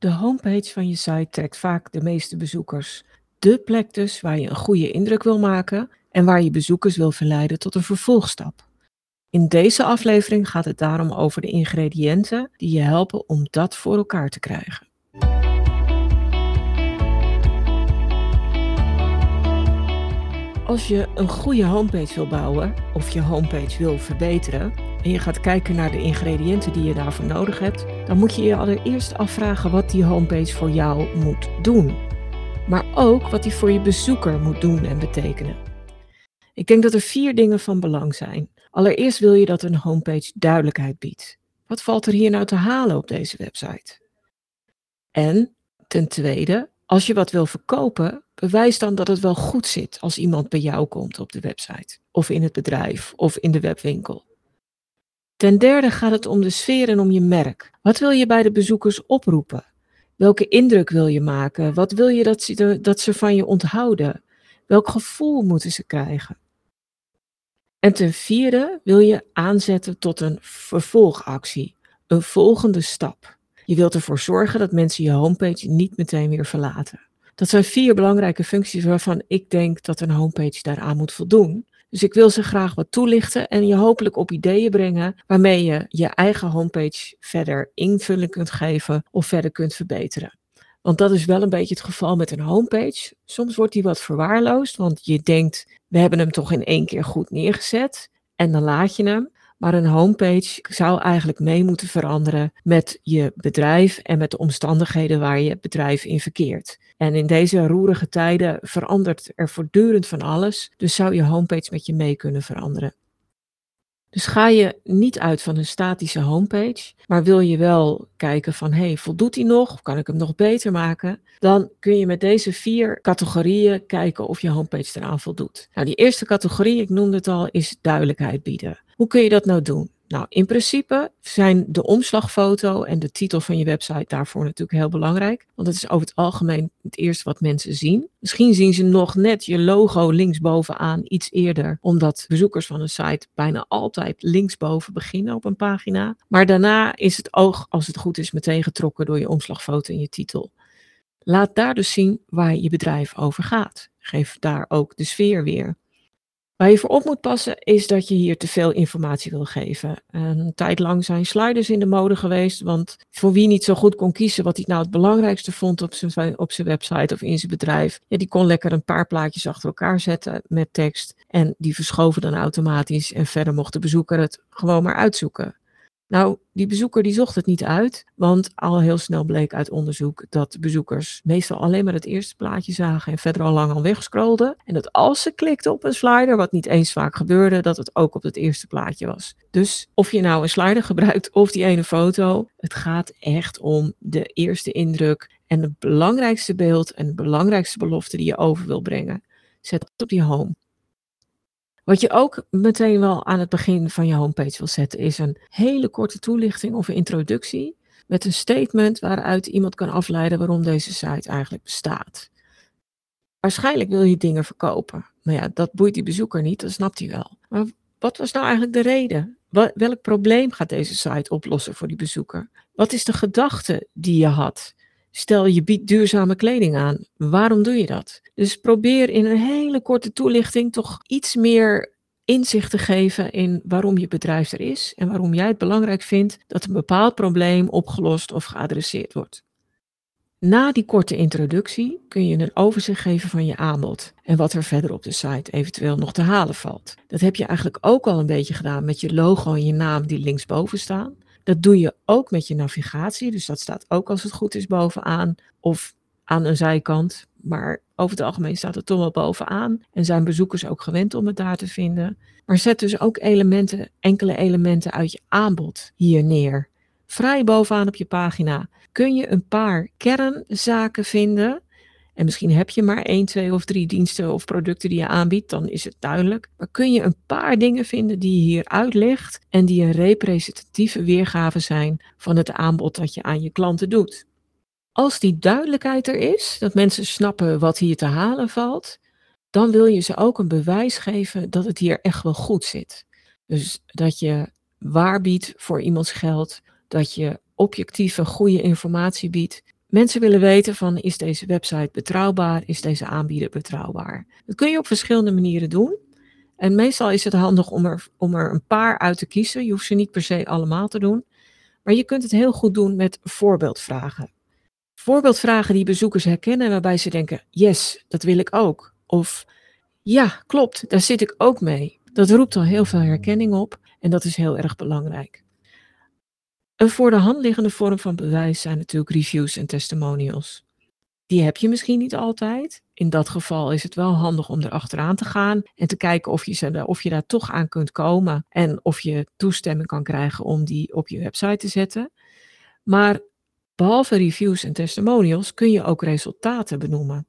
De homepage van je site trekt vaak de meeste bezoekers. De plek dus waar je een goede indruk wil maken en waar je bezoekers wil verleiden tot een vervolgstap. In deze aflevering gaat het daarom over de ingrediënten die je helpen om dat voor elkaar te krijgen. Als je een goede homepage wil bouwen of je homepage wil verbeteren en je gaat kijken naar de ingrediënten die je daarvoor nodig hebt, dan moet je je allereerst afvragen wat die homepage voor jou moet doen. Maar ook wat die voor je bezoeker moet doen en betekenen. Ik denk dat er vier dingen van belang zijn. Allereerst wil je dat een homepage duidelijkheid biedt. Wat valt er hier nou te halen op deze website? En ten tweede, als je wat wil verkopen, bewijs dan dat het wel goed zit als iemand bij jou komt op de website, of in het bedrijf, of in de webwinkel. Ten derde gaat het om de sfeer en om je merk. Wat wil je bij de bezoekers oproepen? Welke indruk wil je maken? Wat wil je dat ze, dat ze van je onthouden? Welk gevoel moeten ze krijgen? En ten vierde wil je aanzetten tot een vervolgactie, een volgende stap. Je wilt ervoor zorgen dat mensen je homepage niet meteen weer verlaten. Dat zijn vier belangrijke functies waarvan ik denk dat een homepage daaraan moet voldoen. Dus ik wil ze graag wat toelichten en je hopelijk op ideeën brengen waarmee je je eigen homepage verder invulling kunt geven of verder kunt verbeteren. Want dat is wel een beetje het geval met een homepage. Soms wordt die wat verwaarloosd, want je denkt, we hebben hem toch in één keer goed neergezet en dan laat je hem. Maar een homepage zou eigenlijk mee moeten veranderen met je bedrijf en met de omstandigheden waar je bedrijf in verkeert. En in deze roerige tijden verandert er voortdurend van alles, dus zou je homepage met je mee kunnen veranderen. Dus ga je niet uit van een statische homepage, maar wil je wel kijken van hey, voldoet die nog? Kan ik hem nog beter maken? Dan kun je met deze vier categorieën kijken of je homepage eraan voldoet. Nou, die eerste categorie, ik noemde het al, is duidelijkheid bieden. Hoe kun je dat nou doen? Nou, in principe zijn de omslagfoto en de titel van je website daarvoor natuurlijk heel belangrijk. Want het is over het algemeen het eerste wat mensen zien. Misschien zien ze nog net je logo linksbovenaan iets eerder, omdat bezoekers van een site bijna altijd linksboven beginnen op een pagina. Maar daarna is het oog, als het goed is, meteen getrokken door je omslagfoto en je titel. Laat daar dus zien waar je bedrijf over gaat. Geef daar ook de sfeer weer. Waar je voor op moet passen is dat je hier te veel informatie wil geven. Een tijd lang zijn sliders in de mode geweest, want voor wie niet zo goed kon kiezen wat hij nou het belangrijkste vond op zijn, op zijn website of in zijn bedrijf, ja, die kon lekker een paar plaatjes achter elkaar zetten met tekst en die verschoven dan automatisch en verder mocht de bezoeker het gewoon maar uitzoeken. Nou, die bezoeker die zocht het niet uit, want al heel snel bleek uit onderzoek dat bezoekers meestal alleen maar het eerste plaatje zagen en verder al lang al wegscrollden. En dat als ze klikten op een slider, wat niet eens vaak gebeurde, dat het ook op het eerste plaatje was. Dus of je nou een slider gebruikt of die ene foto, het gaat echt om de eerste indruk en het belangrijkste beeld en de belangrijkste belofte die je over wil brengen. Zet op die home. Wat je ook meteen wel aan het begin van je homepage wil zetten, is een hele korte toelichting of introductie met een statement waaruit iemand kan afleiden waarom deze site eigenlijk bestaat. Waarschijnlijk wil je dingen verkopen. Maar ja, dat boeit die bezoeker niet, dat snapt hij wel. Maar wat was nou eigenlijk de reden? Welk probleem gaat deze site oplossen voor die bezoeker? Wat is de gedachte die je had? Stel je biedt duurzame kleding aan. Waarom doe je dat? Dus probeer in een hele korte toelichting toch iets meer inzicht te geven in waarom je bedrijf er is en waarom jij het belangrijk vindt dat een bepaald probleem opgelost of geadresseerd wordt. Na die korte introductie kun je een overzicht geven van je aanbod en wat er verder op de site eventueel nog te halen valt. Dat heb je eigenlijk ook al een beetje gedaan met je logo en je naam die linksboven staan. Dat doe je ook met je navigatie, dus dat staat ook als het goed is bovenaan of aan een zijkant. Maar over het algemeen staat het toch wel bovenaan en zijn bezoekers ook gewend om het daar te vinden. Maar zet dus ook elementen, enkele elementen uit je aanbod hier neer. Vrij bovenaan op je pagina kun je een paar kernzaken vinden en misschien heb je maar één, twee of drie diensten of producten die je aanbiedt, dan is het duidelijk. Maar kun je een paar dingen vinden die je hier uitlegt en die een representatieve weergave zijn van het aanbod dat je aan je klanten doet. Als die duidelijkheid er is, dat mensen snappen wat hier te halen valt, dan wil je ze ook een bewijs geven dat het hier echt wel goed zit. Dus dat je waar biedt voor iemands geld, dat je objectieve, goede informatie biedt Mensen willen weten van is deze website betrouwbaar, is deze aanbieder betrouwbaar. Dat kun je op verschillende manieren doen. En meestal is het handig om er, om er een paar uit te kiezen. Je hoeft ze niet per se allemaal te doen. Maar je kunt het heel goed doen met voorbeeldvragen. Voorbeeldvragen die bezoekers herkennen waarbij ze denken, yes, dat wil ik ook. Of ja, klopt, daar zit ik ook mee. Dat roept al heel veel herkenning op en dat is heel erg belangrijk. Een voor de hand liggende vorm van bewijs zijn natuurlijk reviews en testimonials. Die heb je misschien niet altijd. In dat geval is het wel handig om erachteraan te gaan en te kijken of je, of je daar toch aan kunt komen en of je toestemming kan krijgen om die op je website te zetten. Maar behalve reviews en testimonials kun je ook resultaten benoemen.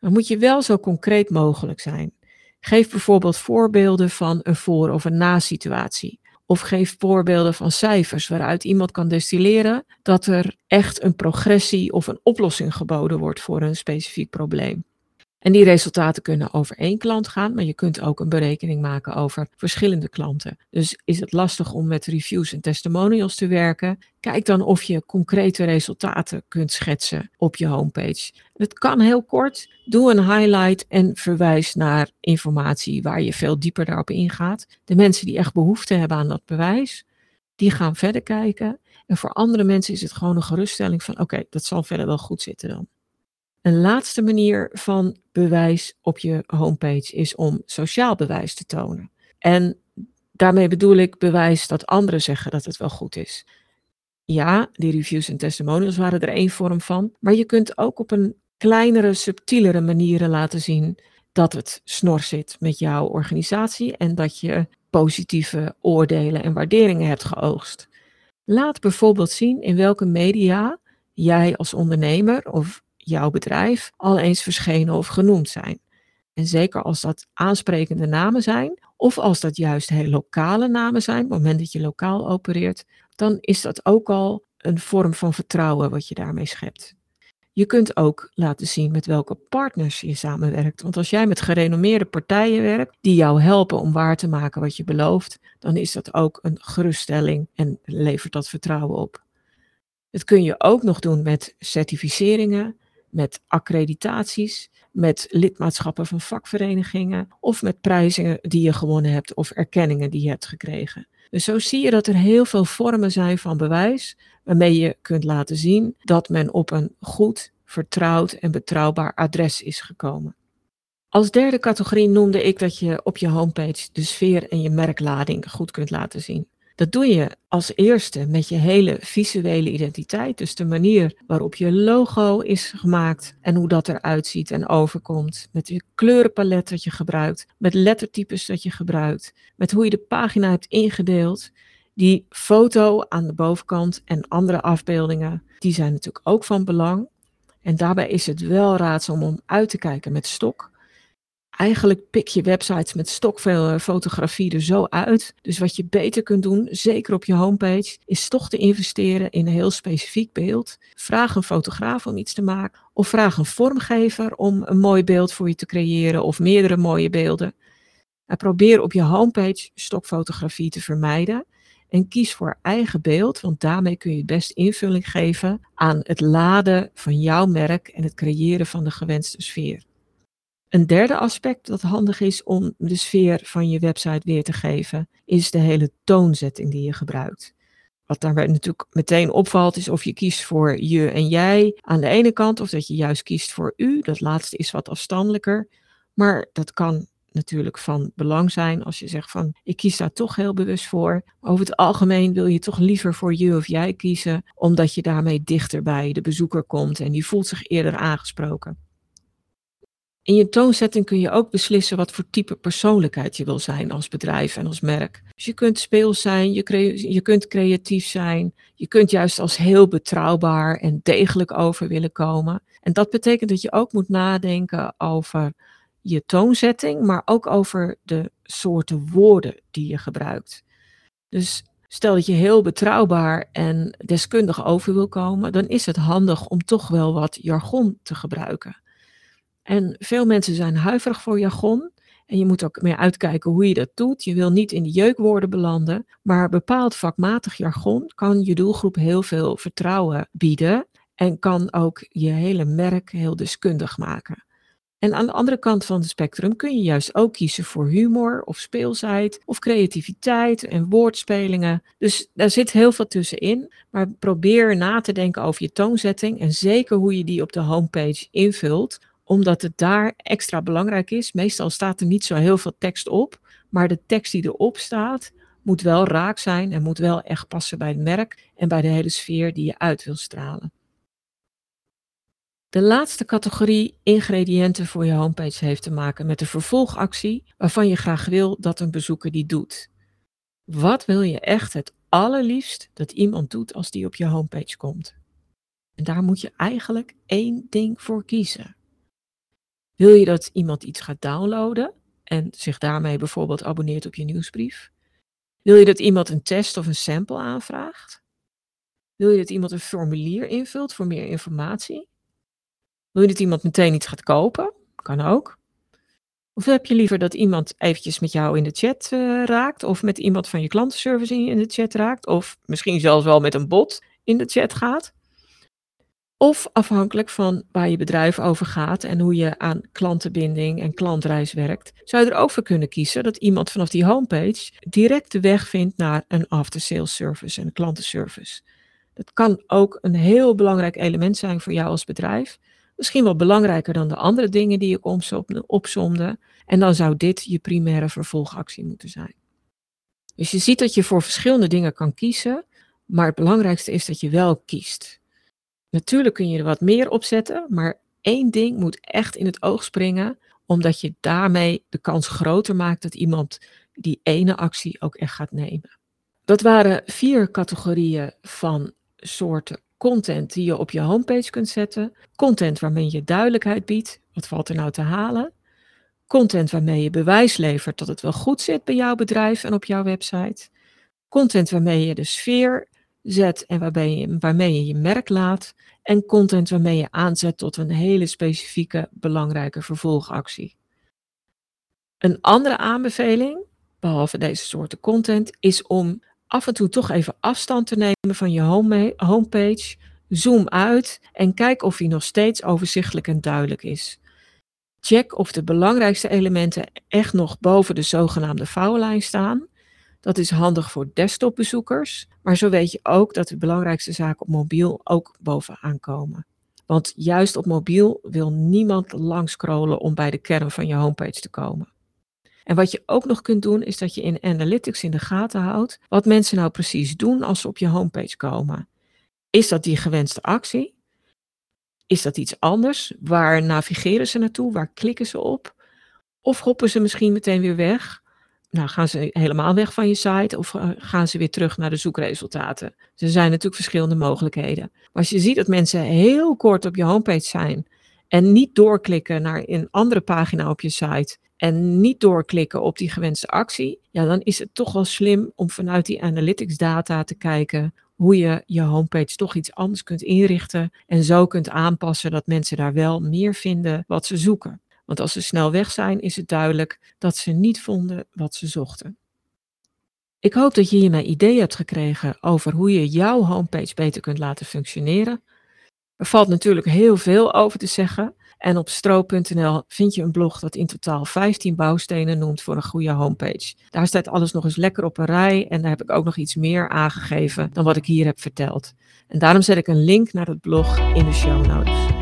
Dan moet je wel zo concreet mogelijk zijn. Geef bijvoorbeeld voorbeelden van een voor- of een na-situatie. Of geef voorbeelden van cijfers waaruit iemand kan destilleren dat er echt een progressie of een oplossing geboden wordt voor een specifiek probleem. En die resultaten kunnen over één klant gaan, maar je kunt ook een berekening maken over verschillende klanten. Dus is het lastig om met reviews en testimonials te werken? Kijk dan of je concrete resultaten kunt schetsen op je homepage. Het kan heel kort. Doe een highlight en verwijs naar informatie waar je veel dieper daarop ingaat. De mensen die echt behoefte hebben aan dat bewijs, die gaan verder kijken. En voor andere mensen is het gewoon een geruststelling van oké, dat zal verder wel goed zitten dan. Een laatste manier van bewijs op je homepage is om sociaal bewijs te tonen. En daarmee bedoel ik bewijs dat anderen zeggen dat het wel goed is. Ja, die reviews en testimonials waren er één vorm van, maar je kunt ook op een kleinere, subtielere manieren laten zien dat het snor zit met jouw organisatie en dat je positieve oordelen en waarderingen hebt geoogst. Laat bijvoorbeeld zien in welke media jij als ondernemer of jouw bedrijf al eens verschenen of genoemd zijn. En zeker als dat aansprekende namen zijn, of als dat juist heel lokale namen zijn, op het moment dat je lokaal opereert, dan is dat ook al een vorm van vertrouwen wat je daarmee schept. Je kunt ook laten zien met welke partners je samenwerkt. Want als jij met gerenommeerde partijen werkt die jou helpen om waar te maken wat je belooft, dan is dat ook een geruststelling en levert dat vertrouwen op. Dat kun je ook nog doen met certificeringen, met accreditaties, met lidmaatschappen van vakverenigingen of met prijzen die je gewonnen hebt of erkenningen die je hebt gekregen. Dus zo zie je dat er heel veel vormen zijn van bewijs waarmee je kunt laten zien dat men op een goed, vertrouwd en betrouwbaar adres is gekomen. Als derde categorie noemde ik dat je op je homepage de sfeer en je merklading goed kunt laten zien. Dat doe je als eerste met je hele visuele identiteit, dus de manier waarop je logo is gemaakt en hoe dat eruit ziet en overkomt, met je kleurenpalet dat je gebruikt, met lettertypes dat je gebruikt, met hoe je de pagina hebt ingedeeld. Die foto aan de bovenkant en andere afbeeldingen, die zijn natuurlijk ook van belang. En daarbij is het wel raadzaam om uit te kijken met stok eigenlijk pik je websites met stokveel eh, fotografie er zo uit. Dus wat je beter kunt doen, zeker op je homepage, is toch te investeren in een heel specifiek beeld. Vraag een fotograaf om iets te maken. Of vraag een vormgever om een mooi beeld voor je te creëren of meerdere mooie beelden. En probeer op je homepage stokfotografie te vermijden. En kies voor eigen beeld, want daarmee kun je het best invulling geven aan het laden van jouw merk en het creëren van de gewenste sfeer. Een derde aspect dat handig is om de sfeer van je website weer te geven, is de hele toonzetting die je gebruikt. Wat daarbij natuurlijk meteen opvalt, is of je kiest voor je en jij aan de ene kant, of dat je juist kiest voor u. Dat laatste is wat afstandelijker. Maar dat kan natuurlijk van belang zijn als je zegt van ik kies daar toch heel bewust voor. Over het algemeen wil je toch liever voor je of jij kiezen, omdat je daarmee dichter bij de bezoeker komt en die voelt zich eerder aangesproken. In je toonzetting kun je ook beslissen wat voor type persoonlijkheid je wil zijn als bedrijf en als merk. Dus je kunt speels zijn, je, je kunt creatief zijn, je kunt juist als heel betrouwbaar en degelijk over willen komen. En dat betekent dat je ook moet nadenken over je toonzetting, maar ook over de soorten woorden die je gebruikt. Dus stel dat je heel betrouwbaar en deskundig over wil komen, dan is het handig om toch wel wat jargon te gebruiken. En veel mensen zijn huiverig voor jargon. En je moet ook meer uitkijken hoe je dat doet. Je wil niet in de jeukwoorden belanden. Maar bepaald vakmatig jargon kan je doelgroep heel veel vertrouwen bieden. en kan ook je hele merk heel deskundig maken. En aan de andere kant van het spectrum kun je juist ook kiezen voor humor of speelsheid of creativiteit en woordspelingen. Dus daar zit heel veel tussenin. Maar probeer na te denken over je toonzetting en zeker hoe je die op de homepage invult, omdat het daar extra belangrijk is. Meestal staat er niet zo heel veel tekst op, maar de tekst die erop staat moet wel raak zijn en moet wel echt passen bij het merk en bij de hele sfeer die je uit wil stralen. De laatste categorie ingrediënten voor je homepage heeft te maken met de vervolgactie waarvan je graag wil dat een bezoeker die doet. Wat wil je echt het allerliefst dat iemand doet als die op je homepage komt? En daar moet je eigenlijk één ding voor kiezen. Wil je dat iemand iets gaat downloaden en zich daarmee bijvoorbeeld abonneert op je nieuwsbrief? Wil je dat iemand een test of een sample aanvraagt? Wil je dat iemand een formulier invult voor meer informatie? Wil je dat iemand meteen iets gaat kopen? Kan ook. Of heb je liever dat iemand eventjes met jou in de chat uh, raakt, of met iemand van je klantenservice in de chat raakt, of misschien zelfs wel met een bot in de chat gaat? Of afhankelijk van waar je bedrijf over gaat en hoe je aan klantenbinding en klantreis werkt, zou je er ook voor kunnen kiezen dat iemand vanaf die homepage direct de weg vindt naar een after-sales service en klantenservice. Dat kan ook een heel belangrijk element zijn voor jou als bedrijf. Misschien wel belangrijker dan de andere dingen die ik opzomde. En dan zou dit je primaire vervolgactie moeten zijn. Dus je ziet dat je voor verschillende dingen kan kiezen, maar het belangrijkste is dat je wel kiest. Natuurlijk kun je er wat meer op zetten, maar één ding moet echt in het oog springen, omdat je daarmee de kans groter maakt dat iemand die ene actie ook echt gaat nemen. Dat waren vier categorieën van soorten content die je op je homepage kunt zetten, content waarmee je duidelijkheid biedt, wat valt er nou te halen, content waarmee je bewijs levert dat het wel goed zit bij jouw bedrijf en op jouw website, content waarmee je de sfeer zet en waarmee je, je merk laat en content waarmee je aanzet tot een hele specifieke belangrijke vervolgactie. Een andere aanbeveling, behalve deze soorten content, is om af en toe toch even afstand te nemen van je home homepage. Zoom uit en kijk of die nog steeds overzichtelijk en duidelijk is. Check of de belangrijkste elementen echt nog boven de zogenaamde vouwlijn staan. Dat is handig voor desktopbezoekers, maar zo weet je ook dat de belangrijkste zaken op mobiel ook bovenaan komen. Want juist op mobiel wil niemand langscrollen om bij de kern van je homepage te komen. En wat je ook nog kunt doen, is dat je in Analytics in de gaten houdt wat mensen nou precies doen als ze op je homepage komen. Is dat die gewenste actie? Is dat iets anders? Waar navigeren ze naartoe? Waar klikken ze op? Of hoppen ze misschien meteen weer weg? Nou, gaan ze helemaal weg van je site of eh, gaan ze weer terug naar de zoekresultaten? Er zijn natuurlijk verschillende mogelijkheden. Maar als je ziet dat mensen heel kort op je homepage zijn en niet doorklikken naar een andere pagina op je site en niet doorklikken op die gewenste actie, ja, dan is het toch wel slim om vanuit die analytics data te kijken hoe je je homepage toch iets anders kunt inrichten en zo kunt aanpassen dat mensen daar wel meer vinden wat ze zoeken. Want als ze snel weg zijn, is het duidelijk dat ze niet vonden wat ze zochten. Ik hoop dat je hiermee ideeën hebt gekregen over hoe je jouw homepage beter kunt laten functioneren. Er valt natuurlijk heel veel over te zeggen. En op stro.nl vind je een blog dat in totaal 15 bouwstenen noemt voor een goede homepage. Daar staat alles nog eens lekker op een rij en daar heb ik ook nog iets meer aangegeven dan wat ik hier heb verteld. En daarom zet ik een link naar het blog in de show notes.